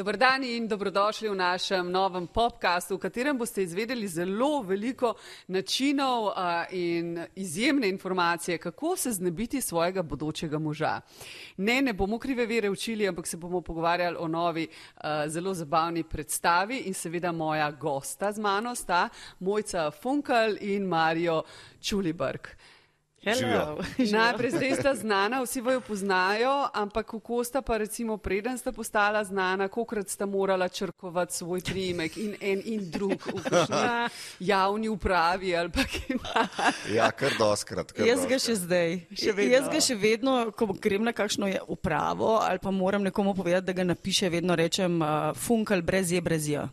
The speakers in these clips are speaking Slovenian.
Dobar dan in dobrodošli v našem novem podkastu, v katerem boste izvedeli zelo veliko načinov uh, in izjemne informacije, kako se znebiti svojega bodočega moža. Ne, ne bomo krive vere učili, ampak se bomo pogovarjali o novi, uh, zelo zabavni predstavi in seveda moja gosta z mano sta Mojca Funkel in Marijo Čulibrg. Najprej zdaj sta znana, vsi jo poznajo, ampak kako sta pa recimo preden sta postala znana, kolikrat sta morala črkovati svoj primek in en in drug v javni upravi ali pa kaj. Ja, kar doskrat. Kar jaz ga še zdaj. Še jaz ga še vedno, ko grem na kakšno upravo ali pa moram nekomu povedati, da ga napiše, vedno rečem uh, funkal brez je, brez je.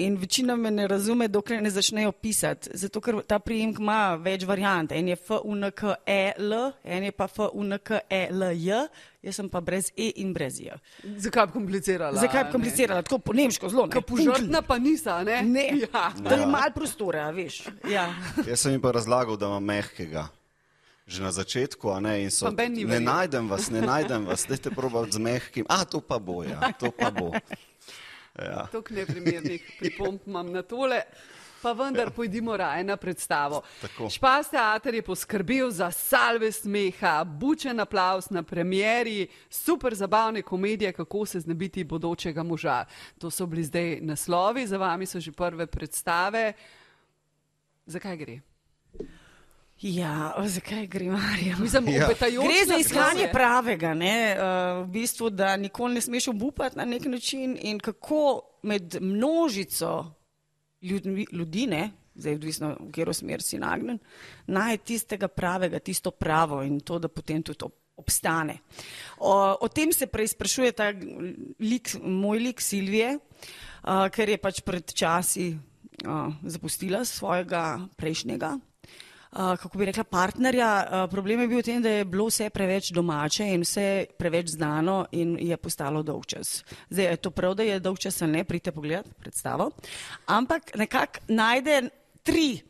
In večina me ne razume, dokler ne začnejo pisati, zato ker ta primek ima več variant. En je FUNK. E, L, en je pa F, U, N, K, E, L, J, jaz sem pa brez E in brez J. Zakaj bi komplicirala? Zakaj bi komplicirala? Tako po nemško zelo. Kot požrtna pa nisa, ne? Ne, ja. da je malo prostora, veš. Ja. Jaz sem jim pa razlagal, da imam mehkega. Že na začetku, a ne, in so. Ne najdem vas, ne najdem vas, dajte probati z mehkim. A, to pa bo, ja, to pa bo. Ja. Tok neprimernih pripomp imam na tole. Pa vendar ja. pojdimo raje na predstavo. Špas teater je poskrbel za salve smeha, bučen aplaus na premjeri, super zabavne komedije, kako se znebiti bodočega moža. To so bili zdaj naslovi, za vami so že prve predstave. Zakaj gre? Ja, zakaj gre, Marija? Ja. Gre za iskanje pravega, ne? Uh, v bistvu, da nikoli ne smeš obupati na nek način in kako med množico ljudmi, ljudi, ne, zdaj odvisno, v katero smer si nagnen, naj tistega pravega, tisto pravo in to, da potem tudi obstane. O, o tem se prej sprašuje ta lik, moj lik Silvije, a, ker je pač pred časi a, zapustila svojega prejšnjega kako bi rekla, partnerja. Problem je bil v tem, da je bilo vse preveč domače in vse preveč znano in je postalo dolgčas. Zdaj je to prav, da je dolgčas ali ne, pridite pogled predstavo. Ampak nekako najde tri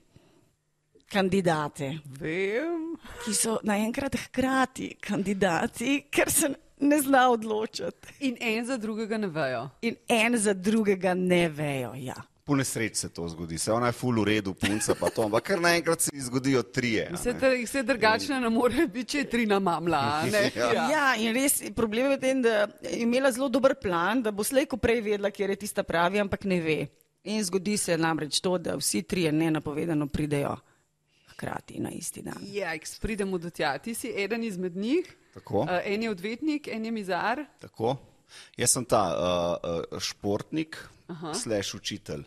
kandidate, Vem. ki so naenkrat hkrati kandidati, ker se ne zna odločiti. In en za drugega ne vejo. In en za drugega ne vejo, ja po nesreči se to zgodi, se ona je full v redu, punca pa to, ampak kar naenkrat se zgodijo trije. Vse drugačne ne more biti, če je tri na mamla. ja. ja, in res problem je v tem, da je imela zelo dober plan, da bo slejko prej vedela, kje je tista pravi, ampak ne ve. In zgodi se namreč to, da vsi trije nenapovedano pridejo hkrati na isti dan. Ja, pridemo do tja. Ti si eden izmed njih. Tako. Uh, en je odvetnik, en je mizar. Tako. Jaz sem ta uh, uh, športnik, slash učitelj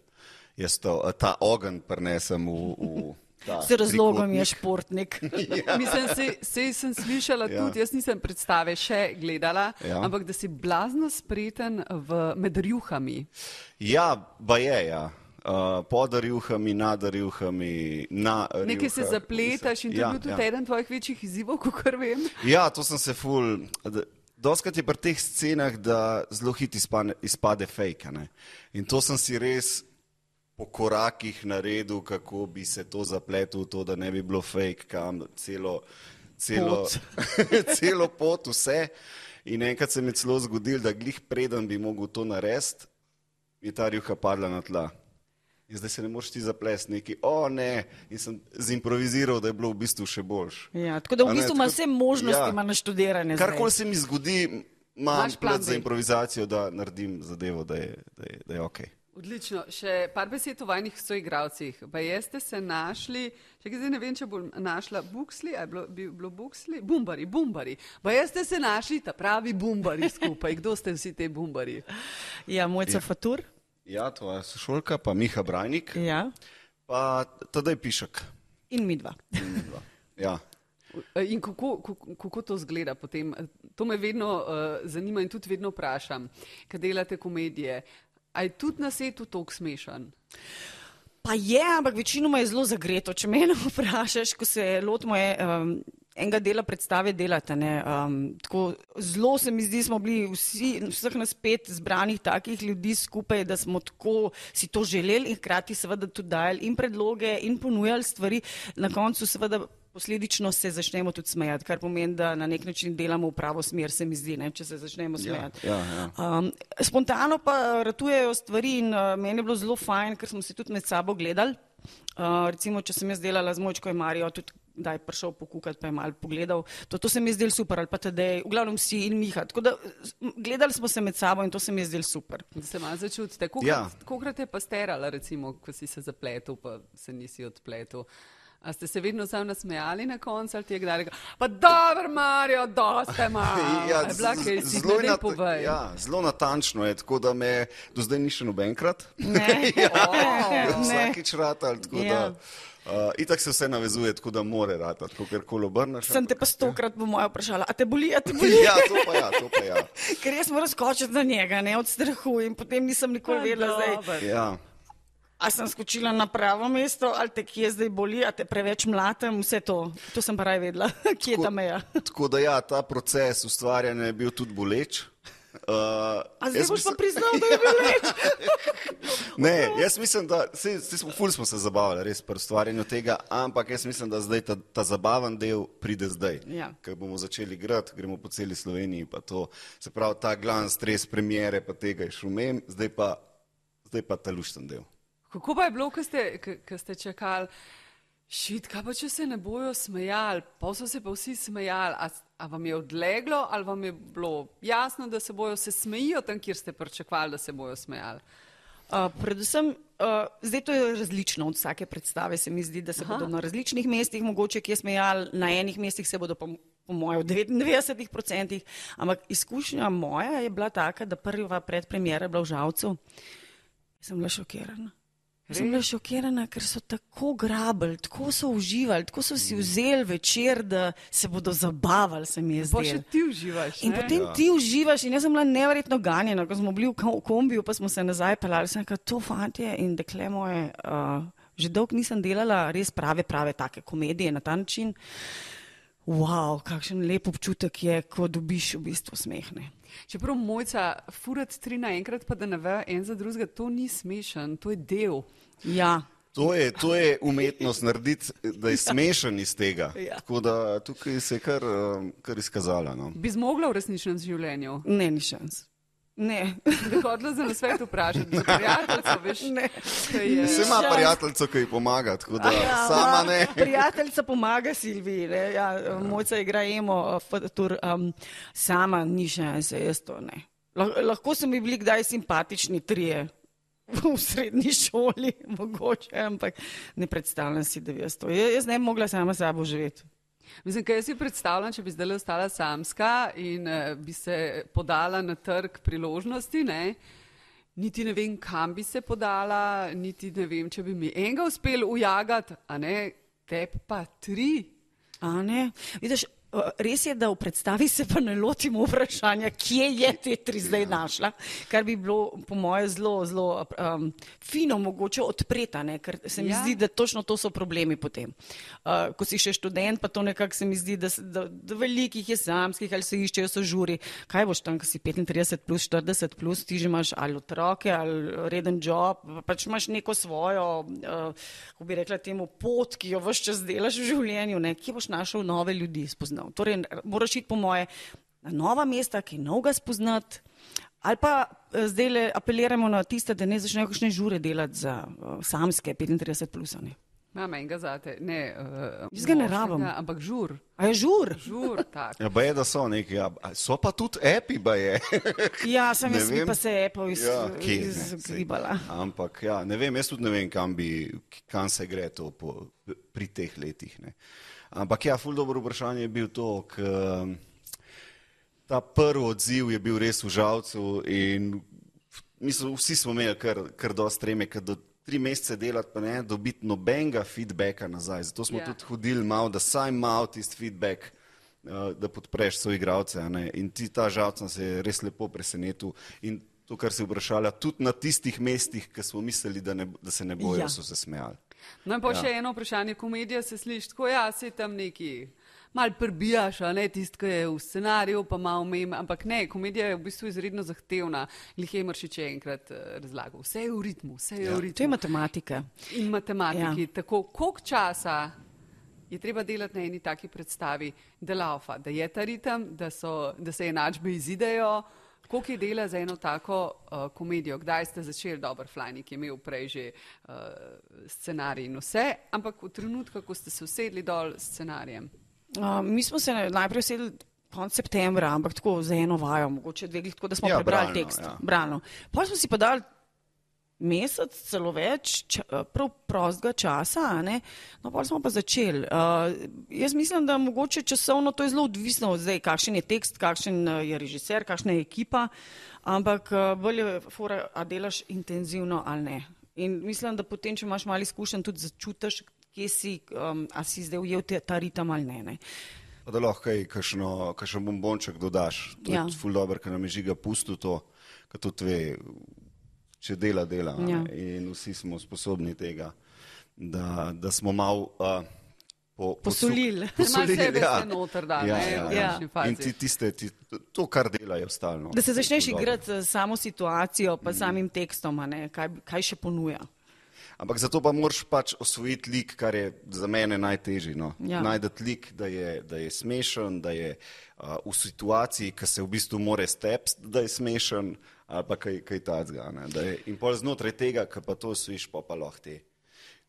jaz to, ta ogenj prenesem v. v Z razlogom je športnik. ja. Mislim, se, se sem slišala ja. tudi, jaz nisem predstave še gledala, ja. ampak da si blazno spreten v, med rjuhami. Ja, ba je, ja. Uh, pod rjuhami, nad rjuhami. Na Nekaj se zapletaš in to ja, je bil tudi ja. eden tvojih večjih izzivov, kot vem. Ja, to sem se ful. Doskrat je pri teh scenah, da zelo hiti izpade, izpade fake. Ne? In to sem si res po korakih naredil, kako bi se to zapletel, to, da ne bi bilo fake, kam celo, celo, pot. celo pot, vse. In enkrat se mi je celo zgodil, da glih preden bi mogel to narediti, je ta rjuha padla na tla. In zdaj se ne moreš ti zaplesti neki, o ne, in sem zimproviziral, da je bilo v bistvu še boljš. Ja, tako da v bistvu ima vse možnosti, ima ja, naštudirane. Karkoli se mi zgodi, imam plat za improvizacijo, da naredim zadevo, da je, da je, da je ok. Odlično. Še par besed o vajnih soigravcih. Pa jeste se našli, če zdaj ne vem, če bom našla Buxli, ali bilo, bi bilo Buxli? Bumbari, bumbari. Pa jeste se našli ta pravi bumbari skupaj. Kdo ste vsi te bumbari? Ja, Mojca ja. Fatur. Ja, to je sošolka, pa Miha Brajnik. Ja. Pa tadej Pišek. In mi dva. In mi dva. Ja. In kako, kako, kako to zgleda potem? To me vedno uh, zanima in tudi vedno vprašam, kad delate komedije. Ali je tudi na svetu tako smešen? Pa je, ampak večinoma je zelo zagreto. Če me vprašaš, ko se lotimo um, enega dela predstave, delate. Um, tako, zelo se mi zdi, smo bili vsi, vseh nas pet zbranih takih ljudi skupaj, da smo tako si to želeli in hkrati seveda tudi dajali in predloge in ponujali stvari. Na koncu seveda posledično se začnemo tudi smejati, kar pomeni, da na nek način delamo v pravo smer, se mi zdi, ne, če se začnemo smejati. ja, ja. Um, spontano pa ratujejo stvari in uh, meni je bilo zelo fajn, ker smo se tudi med sabo gledali. Uh, recimo, če sem jaz delala z Mojčko in Marijo, tudi da je prišel pokukati, pa je mal pogledal. To, to se mi je zdelo super, ali pa tedej, v glavnem si in Miha. Tako da gledali smo se med sabo in to se mi je zdelo super. Da se malo začutite. Ja. Kolikrat je pa sterala, recimo, ko si se zapletel, pa se nisi odpletel? A ste se vedno sam nasmejali na koncu ali ti je kdaj rekel, pa dobro, Marijo, dosta ima. Ja, Je bila z- kaj, z- si zelo nat- ja, zelo natančno je, tako da me do zdaj ni še nobenkrat. Ne, Ja, ne. vsakič rata, tako Ja. da. Uh, itak se vse navezuje, tako da more rata, tako ker kolo obrneš. Sem te pa stokrat po moje vprašala, a te boli, a te boli? Ja, to pa ja, to pa ja. Ker jaz moram skočiti na njega, ne od strahu in potem nisem nikoli vedela, zdaj, ja. A sem skočila na pravo mesto, ali te kje zdaj boli, a te preveč mlatem, vse to. To sem pa raj vedela, kje je ta meja. Tako da ja, ta proces ustvarjanja je bil tudi boleč. Uh, A zdaj jaz boš pa mislim- priznal, da je bil leč. Ne, jaz mislim, da se, se smo, ful smo se zabavali res pri ustvarjanju tega, ampak jaz mislim, da zdaj ta, ta zabaven del pride zdaj. Ja. Ker bomo začeli igrati, gremo po celi Sloveniji, pa to, se pravi, ta glavni stres premiere, pa tega je šumem, zdaj pa, zdaj pa ta lušten del. Kako pa je bilo, ko ste, ko- ste čakali, šit, kaj pa če se ne bojo smejali, pa so se pa vsi smejali, a, a vam je odleglo ali vam je bilo jasno, da se bojo, se smejijo tam, kjer ste pričakovali, da se bojo smejali? Uh, predvsem, uh, zdaj to je različno od vsake predstave, se mi zdi, da se Aha. Bodo na različnih mestih mogoče kje smejali, na enih mestih se bodo po, po mojem v 99%, ampak izkušnja moja je bila taka, da prva predpremjera je bila v Žalcu. Jaz sem bila šokirana. Sem bila šokirana, ker so tako grabili, tako so uživali, tako so si vzeli večer, da se bodo zabavali, se mi je Pa še zdelo. ti uživaš. In ne? potem ja. ti uživaš, in jaz sem bila neverjetno ganjena, ko smo bili v ko- kombiju, pa smo se nazaj pelali. Sem rekla, to fantje in dekle moje, uh, že dolgo nisem delala res prave, prave take komedije na ta način. Wow, kakšen lep občutek je, ko dobiš v bistvu smehne. Čeprav mojca furat tri naenkrat, pa da ne ve en za drugega, to ni smešen, to je del. Ja, To je, to je umetnost narediti, da je smešen iz tega. Ja. Tako da tukaj se je kar, um, kar izkazala. No. Bi zmogla v resničnem življenju. ne, ni šans. Ne. Hodila za nasvet vprašati, za prijateljico, veš, Ne. je. Se ima prijateljico, ki ji pomaga, tako da ja, sama ne. Prijateljica pomaga Silviji, ne? ja, mojca igra emo, tur, um, sama ni šanse, jaz to ne. Lah- Lahko so mi bili kdaj simpatični trije v srednji šoli, mogoče, ampak ne predstavljam si, da bi jaz to. Ja- Jaz ne bi mogla sama sabo živeti. Mislim, kaj si predstavljam, če bi zdaj ostala samska in uh, bi se podala na trg priložnosti, ne? Niti ne vem, kam bi se podala, niti ne vem, če bi mi enega uspel ujagati, a ne, tep pa tri. A ne? Vidiš, res je, da v predstavi se pa ne lotimo vprašanja, kje je te tri zdaj našla, kar bi bilo po moje zelo, zelo um, fino mogoče odpretane, ker se mi Ja. zdi, da točno to so problemi potem. Uh, ko si še študent, pa to nekako se mi zdi, da, da, da velikih je samskih ali se iščejo so žuri. Kaj boš tam, ko si 35 plus 40 plus, ti že imaš ali otroke ali reden job, pač imaš neko svojo, uh, kako bi rekla temu, pot, ki jo vse čas delaš v življenju, ne? kje boš našel nove ljudi spoznal. Torej, moraš iti po moje na nova mesta, ki novega spoznati. Ali pa eh, zdaj le apeliramo na tiste, da ne začnejo kakšne žure delati za uh, samske 35 plus. Ne? Imam enega zate, ne. Uh, Jaz ga ne rabim. Ampak žur, A je žur? žur, tak. Ja, ba je, da so neki, ja, so pa tudi epi, ba je. Ja, sem jaz pa se Apple iz, Ja, kje, sej. izgribala. Ampak ja, ne vem, jaz tudi ne vem, kam, bi, kam se gre to po, pri teh letih. Ne. Ampak ja, ful dobro vprašanje je bil to, k, ta prvi odziv je bil res v žalcu in mislim, vsi smo imeli kar, kar dosti treme, ker do tri mesece delati pa ne dobiti nobenega feedbacka nazaj. Zato smo Ja. yeah. tudi hodili malo, da saj malo tisti feedback, uh, da podpreš svoje igralce. a ne. In ti ta žalc nas je res lepo presenetil. In to, kar si vprašala, tudi na tistih mestih, ki smo mislili, da, ne, da se ne bojo, Ja. ja. so se smejali. No pa Ja. še eno vprašanje, komedija se sliši tako, ja, se tam neki. Mal prebijaš, a ne tisto, ki je v scenariju, pa malo mem, ampak ne, komedija je v bistvu izredno zahtevna. Lih je Mršič je enkrat eh, razlagal. Vse je v ritmu, vse je Ja. v To je ritmu. matematika. In matematiki. Ja. Tako, koliko časa je treba delati na eni taki predstavi, da laufa, da je ta ritem, da, so, da se enačbe izidejo. Koliko je dela za eno tako uh, komedijo? Kdaj ste začeli, dober Flajnik je imel prej že uh, scenarij in vse, ampak v trenutku, ko ste se usedli dol s scenarijem? Uh, mi smo se najprej usedli konec septembra, ampak tako za eno vajo, mogoče dve, tako da smo Ja, prebrali bralno, tekst. ja. Bralno. Pa smo si pa dali mesec, celo več, ča, prav prostega časa, ne? no pa smo pa začeli. Uh, jaz mislim, da mogoče časovno to je zelo odvisno od zdaj, kakšen je tekst, kakšen uh, je režiser, kakšna je ekipa, ampak uh, bolj je fora, a delaš intenzivno ali ne. In mislim, da potem, če imaš malo izkušenj, tudi začutiš, kje si, um, a si zdaj ujel te, ta ritem ali ne. ne. Pa da lahko kaj, kakšno, kakšen bombonček dodaš. To Ja. je ful dobro, ker nam je žiga pusto to, ker tudi ve, če dela, dela. Ja. ne. In vsi smo sposobni tega, da, da smo mal uh, po, Posolili. Da imaš sebe vse noter, da, ja, ne, ja, v ja. končni fazi. In ti, tiste, ti, to, kar delajo stalno. Da se začneš igrati s samo situacijo, pa samim tekstom, a ne, kaj, kaj še ponuja. Ampak zato pa moraš pač osvojiti lik, kar je za mene najtežje. No. Ja. Najdete lik, da je, da je smešen, da je uh, v situaciji, ki se v bistvu more stepsti, da je smešen, ali pa kaj, kaj tacga. da In pol znotraj tega, ki pa to osvojiš, pa pa lahko te.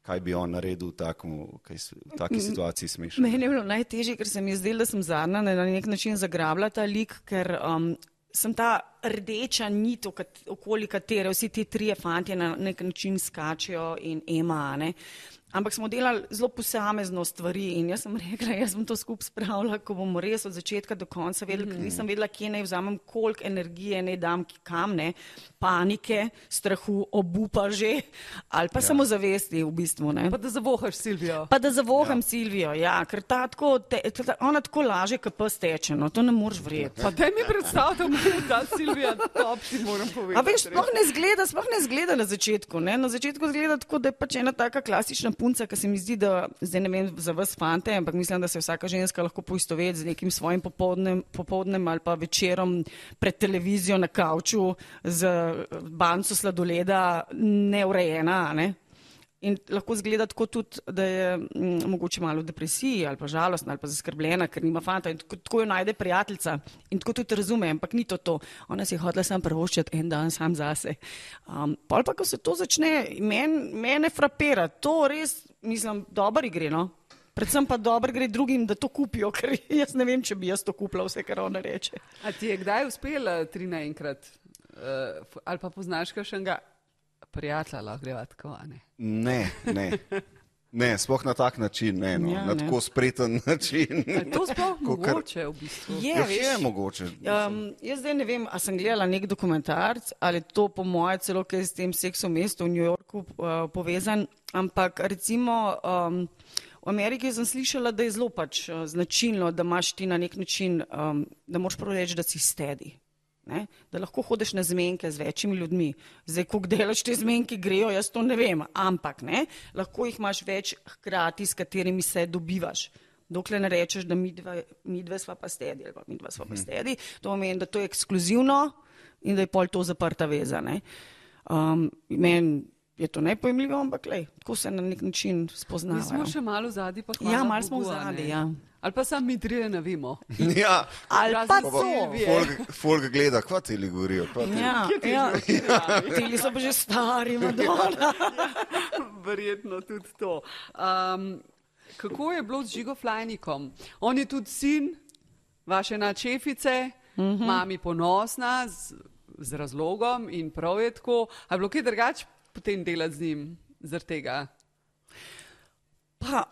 Kaj bi on naredil v, takmu, kaj, v taki situaciji smešen? Meni je bilo najtežje, ker se mi je zdelo, da sem zadnja na na nek način zagrabila ta lik, ker um, sem ta rdeča nit, okoli katere vsi ti trije fantje na nek način skačejo in ema. Ne? Ampak smo delali zelo posamezno stvari in jaz sem rekla, jaz bom to skupaj spravila, ko bomo res od začetka do konca vedeli, ker nisem vedela, kje naj vzamem, koliko energije naj dam kam, ne, panike, strahu, obupa že, ali pa ja. samozavesti v bistvu. Ne. Pa da zavohaš Silvijo. Pa da zavoham ja. Silvijo, ja, ker ta tako, te, ta, ona tako laže, kot pes teče, no, to ne moreš verjeti. Pa da mi predstavljate, da je ta Silvija top, ti moram povedati. A veš, sploh ne zgleda, sploh ne zgleda na začetku. Ne? Na začetku zgleda tako, da je pač ena taka klasična punca, ki se mi zdi, da zdaj ne vem za vas fante, ampak mislim, da se vsaka ženska lahko poistoveti z nekim svojim popoldnem, popoldnem ali pa večerom pred televizijo na kavču z eh, banco sladoleda neurejena. Ne? In lahko zgleda tako tudi, da je mm, mogoče malo v depresiji ali pa žalostna ali pa zaskrbljena, ker nima fanta in tako, tako jo najde prijateljica in tako tudi razume, ampak ni to to. Ona si je hotela sam prvoščiti en dan sam zase. Um, pol pa, ko se to začne, men, mene frapira, to res, mislim, dobro gre, no. Predvsem pa dobro gre drugim, da to kupijo, ker jaz ne vem, če bi jaz to kupila, vse, kar ona reče. A ti je kdaj uspelo tri naenkrat? Uh, ali pa poznaš kakšnega prijatelja, lahko greva tako, a ne? Ne, ne. Ne, sploh na tak način, ne, no. Ja, na ne. tako spreten način. A je to sploh Kakor- mogoče v bistvu? Je, Ja, veš, je mogoče. Um, jaz zdaj ne vem, ali sem gledala nek dokumentarc ali je to po moje celo kaj s tem seksom mestu v New Yorku uh, povezan, ampak recimo um, v Ameriki sem slišala, da je zelo pač uh, značilno, da imaš ti na nek način, um, da moraš prav reči, da si stedi. Ne? Da lahko hodiš na zmenke z večjimi ljudmi. Zdaj, ko delaš te zmenke, grejo, jaz to ne vem, ampak ne? lahko jih imaš več hkrati, s katerimi se dobivaš. Dokler ne rečeš, da mi dva, mi dve sva pa stedi ali pa mi dva sva pa stedi, to pomeni, da to je ekskluzivno in da je pol to zaprta veza. ne. Um, Meni je to nepojmljivo, ampak lej, tako se na nek način Mi spoznavajo. smo še malo zadnji, pa hvala Ja, malo smo ne. ja. Ali pa sam mi trije ne vemo. Ja, Ali pa to. Silvije. folk, folk gleda, kva ti li govorijo. ti- Ja, ti ja. že Tili so pa že stari, Madonna. Verjetno tudi to. Um, kako je bilo z Žigo Flajnikom? On je tudi sin vaše načefice, Mhm. -huh. mami ponosna z, z razlogom in prav je tako. A je bilo kaj drugače potem delati z njim zaradi tega? Pa,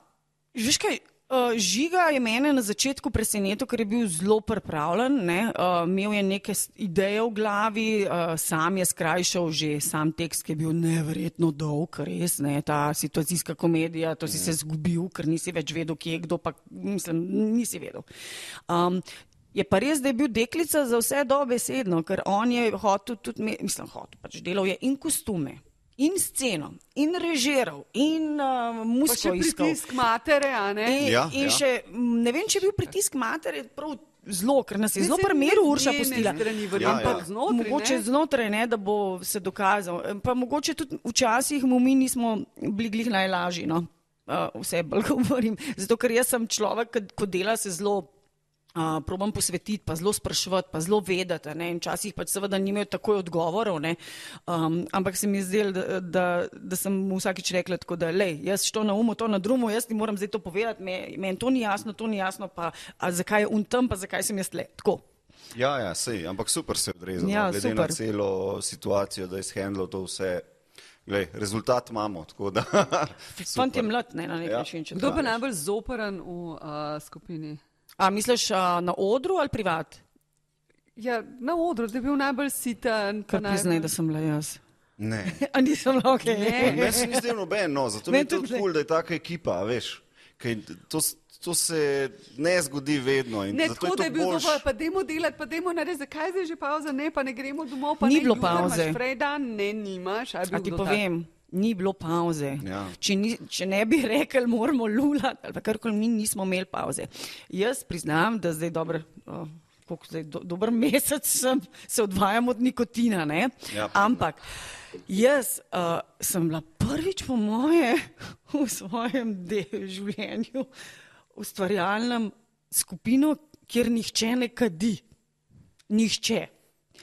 veš kaj, uh, Žiga je mene na začetku presenetil, ker je bil zelo pripravljen. Ne? Uh, imel je neke ideje v glavi, uh, sam je skrajšal že sam tekst, ki je bil neverjetno dolg, res ne, ta situacijska komedija, to si se zgubil, ker nisi več vedel, kje je kdo, pa mislim, nisi vedel. Um, Je pa res, da je bil deklica za vse dobesedno, ker on je hotel tudi, mislim, hotel, pač delal je in kostume, in sceno, in režiral, in uh, Pa še iskal. pritisk matere, a ne? In, Ja, in ja. še, ne vem, če je bil pritisk matere prav zelo, ker nas je zelo ne z Urša pustila. strani, Ja, verjetno ja. pa znotraj, Mogoče ne? znotraj, ne, da bo se dokazal. Pa mogoče tudi včasih mu mi nismo bili glih najlažji. No. uh, vse bolj govorim. Zato, ker jaz sem človek, ki- ko dela se zelo. Uh, probam posvetiti, pa zelo spraševati, pa zelo vedeti. a ne, in Včasih pač seveda nimajo takoj odgovorov, ne, um, ampak se mi je zdelo, da, da, da sem mu vsakič rekla tako, da lej, jaz što na umu, to na drumu, jaz ti moram zdaj to povedati, me- meni to ni jasno, to ni jasno, pa a zakaj je un tam, pa zakaj sem jaz le. Tako. Ja, ja, sej, ampak super se je odrezal. Ja, glede super. na celo situacijo, da je shendlo to vse. Glej, rezultat imamo, tako da. Fant je mlad, ne, na nek Ja. način. Kdo pa najbolj zoporen v uh, skupini? A misliš a, na odru ali privat? Ja, na odru, da je bil najbolj siten. Kar priznaj, najbolj- da sem bila jaz. Ne. A nisem bila ok. Ne. Meni se ni zdel noben, no, zato mi Meni je tudi ne. kul, cool, da je taka ekipa, a veš. Kaj, to, to se ne zgodi vedno. in Ne, tako da je to bil boljš- dovolj, pa dajmo delati, pa dajmo narediti, zakaj zdaj že pauza, ne, pa ne gremo domov, pa Ni ne, bilo pavze. Prej dan, ne, nimaš. A, je A ti povem, ni bilo pauze. Ja. Če, ni, če ne bi rekli, moramo lulati, ali pa karkoli, mi nismo imeli pauze. Jaz priznam, da zdaj dobro. Oh, koliko Zdaj, do, dober mesec sem, se odvajam od nikotina, ne? Ja, ampak jaz uh, sem bila prvič po moje v svojem življenju ustvarjalnem skupino, kjer nihče ne kadi. Nihče.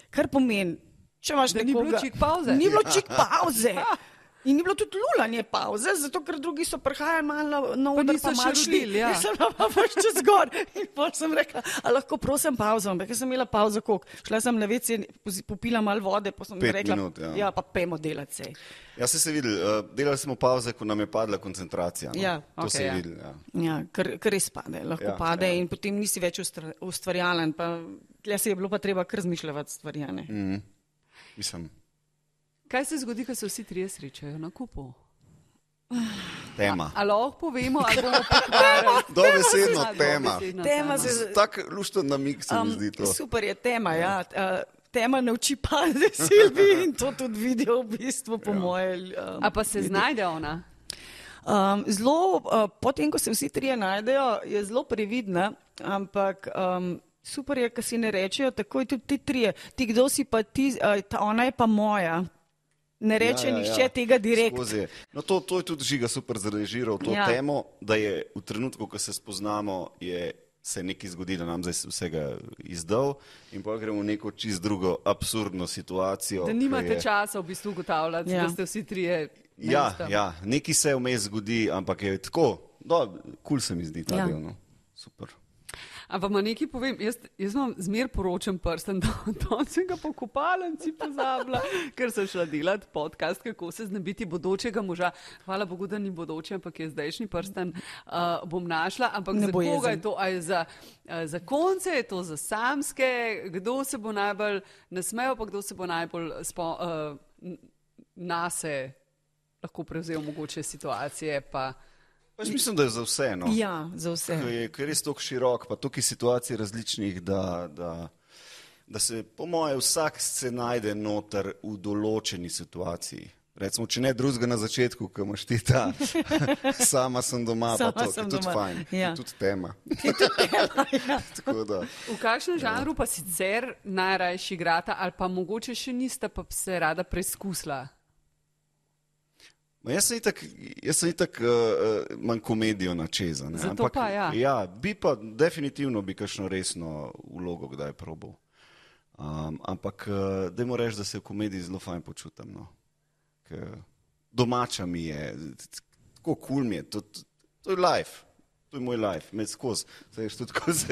Kar pomeni, če imaš Da ni bilo nekoga, čik pavze? Ni bilo čik pauze. In ni bilo tudi lulanje pauze, zato ker drugi so prihajali malo na, na Pa pa malo šli. ja. Jaz sem pa pač čez gor. In potem sem rekla, a lahko prosim pauzo, ampak jaz sem imela pauzo koliko. Šla sem na vece, popila malo vode, pa sem Pet rekla, minut, ja. ja, pa pejmo delati se. Ja, se je videl, uh, delali smo pauze, ko nam je padla koncentracija. No. Ja, to okej, se je ja. videl. Ja. Ja, kar, kar res pade, lahko Ja, ja, pade ja. ja. in potem nisi več ustra- ustvarjalen. Pa, tle se je bilo pa treba kar zmišljati stvari. a ne. Mm. Mislim, Kaj se zgodi, ko se vsi trije srečajo na kupu? tema. A lahko povemo, ali bomo pokvarili? Dobesedno A, tema. Tema se- Z- Tak lušten namik se mi zdi to. super je tema. Ja. Ja. Tema nauči pade Silvi in to tudi vidijo v bistvu po ja. moje. Um, A pa se znajde ona? Um, zelo, uh, potem, ko se vsi trije najdejo, je zelo previdna, ampak um, super je, ker si ne rečejo takoj tudi ti trije. Ti, kdo si pa ti, uh, ta, ona je pa moja. Ne reče ja, ja, nihče ja. tega direktno. No, to, to je tudi žiga super zrežiral to ja. Ja. temo, da je v trenutku, ko se spoznamo, je se nekaj zgodi, da nam zdaj vsega izdal in pa gremo v neko čist drugo absurdno situacijo. Da nimate je, časa v bistvu ugotavljati, Ja. da ste vsi trije. Ja, istem. ja, nekaj se vmes zgodi, ampak je tako, kul cool se mi zdi ta Ja. del. No. Super. Ampak ma nekaj povem, jaz, jaz vam zmer poročam prsten, da to sem ga po kopalnici pozabila, ker sem šla delati podcast, kako se znebiti bodočega moža. Hvala Bogu, da ni bodoče, ampak je zdajšnji prsten, uh, bom našla. Ampak Ne za koga jezen. je to? A je za, uh, za konce, je to za samske, kdo se bo najbolj nasmejal, pa kdo se bo najbolj spo, uh, nase lahko prevzel mogoče situacije. Pa, Pač mislim, da je za vse. No. Ja, za vse. Ko je, ko je res tako širok, pa toliko situacij različnih, da, da, da se, po moje, vsak se najde noter v določeni situaciji. Recimo, če ne drugega na začetku, ko imaš ti ta, sama sem doma, Sama pa to, sem je tudi doma, fajn, ja. ja. tudi tema. Tako da, V kakšnem žanru pa sicer najrajši igrata, ali pa mogoče še nista, pa se rada preizkusila? Ma jaz sem itak, jaz sem itak uh, manj komedijo načeza. ne, Zato pa ja. ja. Bi pa definitivno bi kakšno resno vlogo kdaj probal. Um, ampak uh, dajmo reči, da se v komediji zelo fajn počutim. No. Ker Domača mi je, tako kul cool mi je, to, to, to je life. To je moj life, med skozi, se veš tudi skozi.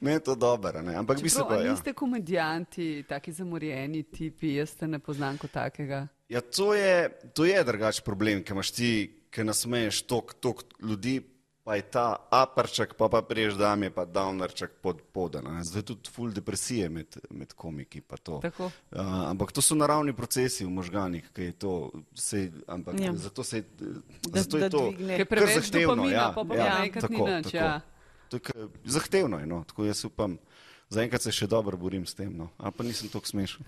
Meni je to dobro, ampak bi se Čeprav, pa. Ja. niste komedijanti, taki zamorjeni tipi, jaz te ne poznam kot takega. Ja, to je, to je drugač problem, ker imaš ti, ki nasmeješ tok, tok ljudi, pa je ta aparček, pa pa priješ dam je pa downerček pod podan. Zdaj je tudi full depresije med, med komiki. pa to. Tako. Uh, ampak to so naravni procesi v možganih, ki je to, sej, ampak Ja. ja. zato, se, Da- zato je da to dvigne. Ker preveč zahtevno. dopamina, ja, pa pa ja, naenkrat ni nič, ja. To je kar- zahtevno je, no. tako jaz upam. Zaenkrat se še dobro borim s tem, no. a pa nisem tako smešen.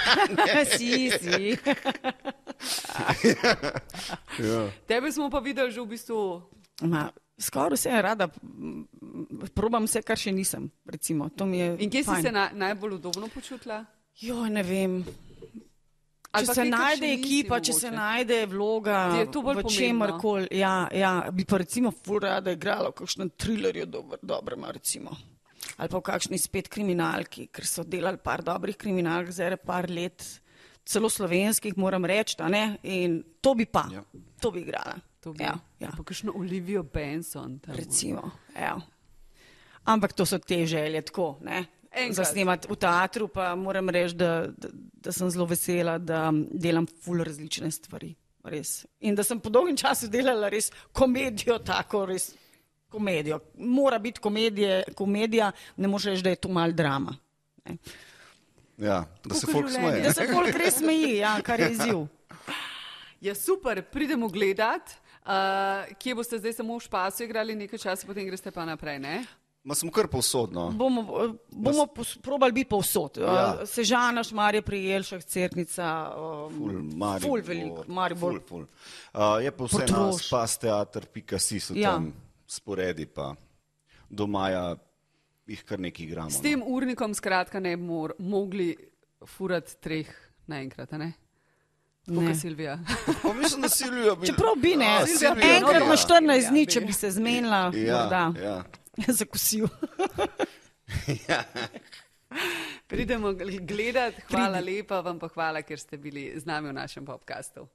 si, si. Ja. Tebe smo pa videli že v bistvu. Ma, skoraj vse je rada, probam vse, kar še nisem. Recimo. To mi je In kje si fajn. se na, najbolj udobno počutila? Jo, ne vem. Ali Če pa se najde ekipa, če mogoče. se najde vloga je v pomembno. čemarkoli, ja, ja, bi pa recimo ful rada igrala v kakšnem trilerju dober, dobrem, recimo. Ali pa v kakšni spet kriminalki, ker so delali par dobrih kriminalk, zdaj par let, celo slovenskih, moram reči, ne, in to bi pa, Ja. to bi igrala. To bi, Ja, ja, Pa kakšno Olivijo Benson. tam. recimo, ja. Ampak to so te želje, tako, ne. Enkrat. Za snemati v teatru pa moram reči, da, da, da sem zelo vesela, da delam ful različne stvari. Res. In da sem po dolgem času delala res komedijo, tako res komedijo. Mora biti komedije, komedija, ne moreš reči, da je to mal drama. Ne. Ja, da se Kakor folk smeje. Da se folk res smeji, ja, kar je izziv. Ja, super, pridemo gledat. Uh, kje boste zdaj samo v špasu igrali nekaj časa, potem greste pa naprej, ne? Ma smo kar povsodno. Bomo, bomo pos- probali biti povsod. Ja. Ja. Sežana, Šmarje, Prijelšah, Cerknica, um, Ful, Maribor, ful veliko, Maribor. Ful, ful. Uh, je pa vse na Portorož. spasteater.si so Ja. tam sporedi, pa do maja jih kar nekaj igramo. S tem urnikom skratka ne bi mor, mogli furati treh naenkrat, a ne? Kot Ne. Silvija. No. Pa mislim, da Silvija bi... Čeprav bi ne, A, Silvija Silvija, enkrat ja. na 14 Ja, dni, bi. če bi se zmenila, Ja, morda ja. zakusil. Pridemo gl- gledat, hvala lepa vam pa hvala, ker ste bili z nami v našem podkastu.